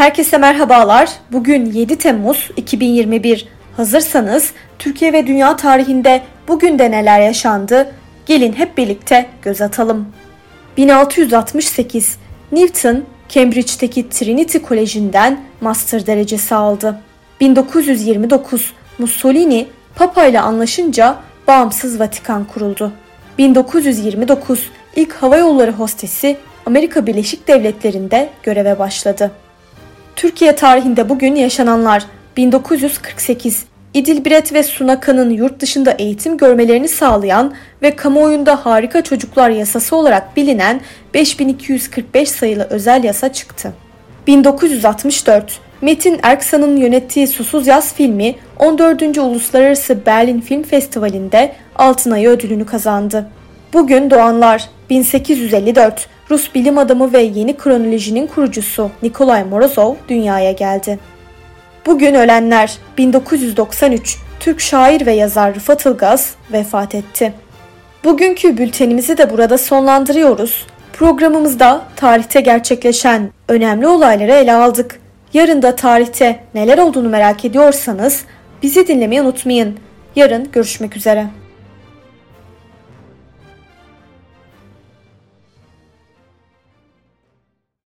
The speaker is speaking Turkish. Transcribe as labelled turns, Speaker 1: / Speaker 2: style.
Speaker 1: Herkese merhabalar. Bugün 7 Temmuz 2021. Hazırsanız Türkiye ve dünya tarihinde bugün de neler yaşandı? Gelin hep birlikte göz atalım. 1668 Newton Cambridge'deki Trinity Koleji'nden master derecesi aldı. 1929 Mussolini Papa ile anlaşınca bağımsız Vatikan kuruldu. 1929 ilk hava yolları hostesi Amerika Birleşik Devletleri'nde göreve başladı. Türkiye tarihinde bugün yaşananlar 1948 İdilbiret ve Sunaka'nın yurt dışında eğitim görmelerini sağlayan ve kamuoyunda harika çocuklar yasası olarak bilinen 5245 sayılı özel yasa çıktı. 1964 Metin Erksan'ın yönettiği Susuz Yaz filmi 14. Uluslararası Berlin Film Festivali'nde Altın Ayı ödülünü kazandı. Bugün doğanlar 1854 Rus bilim adamı ve yeni kronolojinin kurucusu Nikolay Morozov dünyaya geldi. Bugün ölenler 1993 Türk şair ve yazar Rıfat Ilgaz vefat etti. Bugünkü bültenimizi de burada sonlandırıyoruz. Programımızda tarihte gerçekleşen önemli olayları ele aldık. Yarın da tarihte neler olduğunu merak ediyorsanız bizi dinlemeyi unutmayın. Yarın görüşmek üzere.